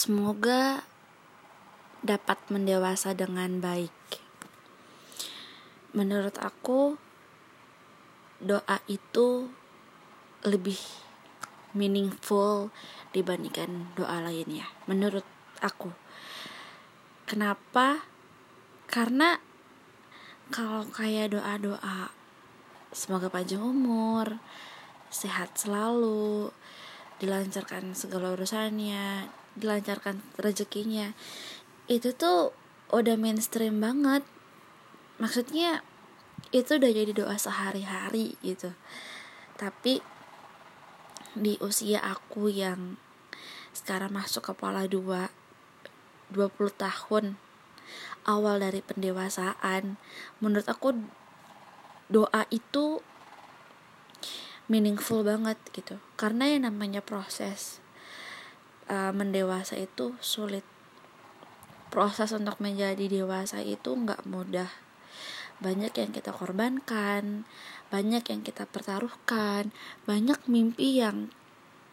semoga dapat mendewasa dengan baik. Menurut aku, doa itu lebih meaningful dibandingkan doa lainnya. Menurut aku, kenapa? Karena kalau kayak doa-doa, semoga panjang umur, sehat selalu, dilancarkan segala urusannya, dilancarkan rezekinya. Itu tuh udah mainstream banget. Maksudnya itu udah jadi doa sehari-hari gitu. Tapi di usia aku yang sekarang masuk ke pola dua 20 tahun awal dari pendewasaan menurut aku doa itu meaningful banget gitu. Karena yang namanya proses uh, mendewasa itu sulit. Proses untuk menjadi dewasa itu nggak mudah. Banyak yang kita korbankan banyak yang kita pertaruhkan banyak mimpi yang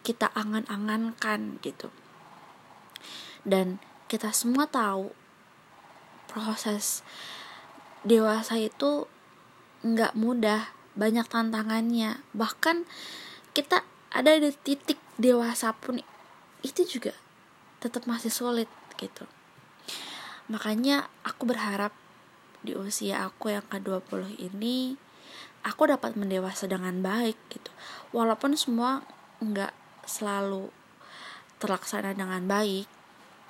kita angan-angankan gitu. Dan kita semua tahu proses dewasa itu nggak mudah banyak tantangannya. Bahkan kita ada di titik dewasa pun itu juga tetap masih sulit gitu. Makanya aku berharap di usia aku yang ke-20 ini aku dapat mendewasa dengan baik gitu. Walaupun semua nggak selalu terlaksana dengan baik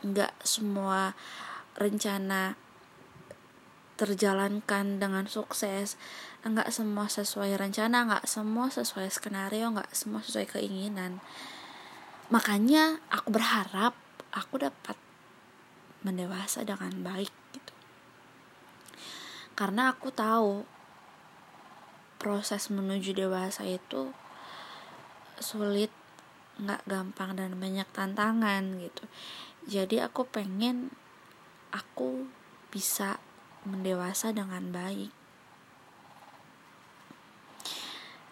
nggak semua rencana terjalankan dengan sukses. Nggak semua sesuai rencana nggak semua sesuai skenario nggak semua sesuai keinginan. Makanya aku berharap aku dapat mendewasa dengan baik gitu. Karena aku tahu proses menuju dewasa itu sulit nggak gampang dan banyak tantangan gitu. Jadi aku pengen aku bisa mendewasa dengan baik.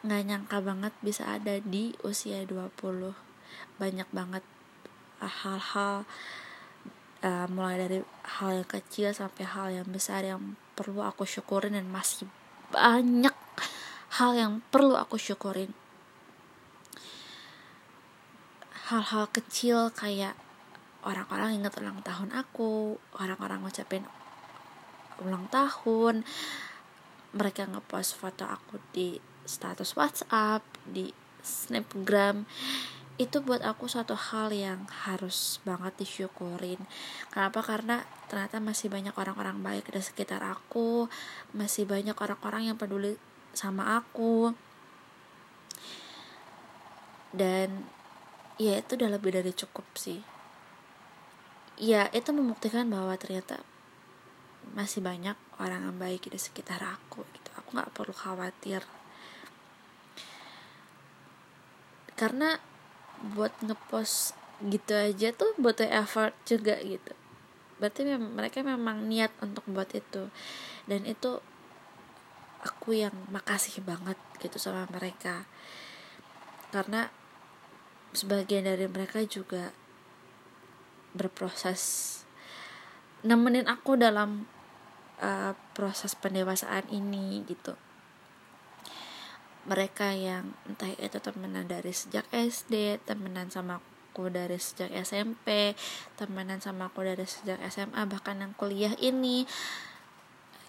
Nggak nyangka banget bisa ada di usia 20 banyak banget uh, hal-hal uh, mulai dari hal yang kecil sampai hal yang besar yang perlu aku syukurin dan masih banyak hal yang perlu aku syukurin. Hal-hal kecil kayak orang-orang ingat ulang tahun aku orang-orang ngucapin ulang tahun. Mereka ngepost foto aku di status WhatsApp di Snapgram. Itu buat aku suatu hal yang harus banget disyukurin. Kenapa? Karena ternyata masih banyak orang-orang baik di sekitar aku. Masih banyak orang-orang yang peduli sama aku. Dan ya itu udah lebih dari cukup sih. Ya itu membuktikan bahwa ternyata masih banyak orang yang baik di sekitar aku gitu. Aku nggak perlu khawatir. Karena buat ngepost gitu aja tuh butuh effort juga gitu. Berarti mereka memang niat untuk buat itu. Dan itu aku yang makasih banget gitu sama mereka. Karena sebagian dari mereka juga berproses nemenin aku dalam uh, proses pendewasaan ini gitu. Mereka yang entah itu temenan dari sejak SD temenan sama aku dari sejak SMP temenan sama aku dari sejak SMA bahkan yang kuliah ini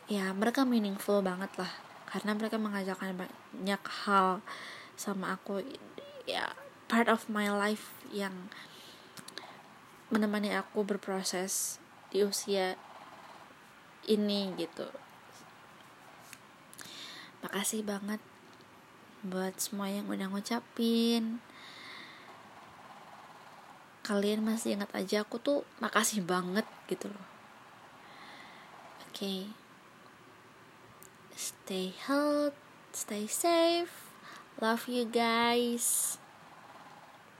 ya mereka meaningful banget lah. Karena mereka mengajarkan banyak hal sama aku ya part of my life yang menemani aku berproses di usia ini gitu. Makasih banget buat semua yang udah ngucapin. Kalian masih ingat aja aku tuh makasih banget gitu loh. Oke. Okay. stay healthy stay safe. Love you guys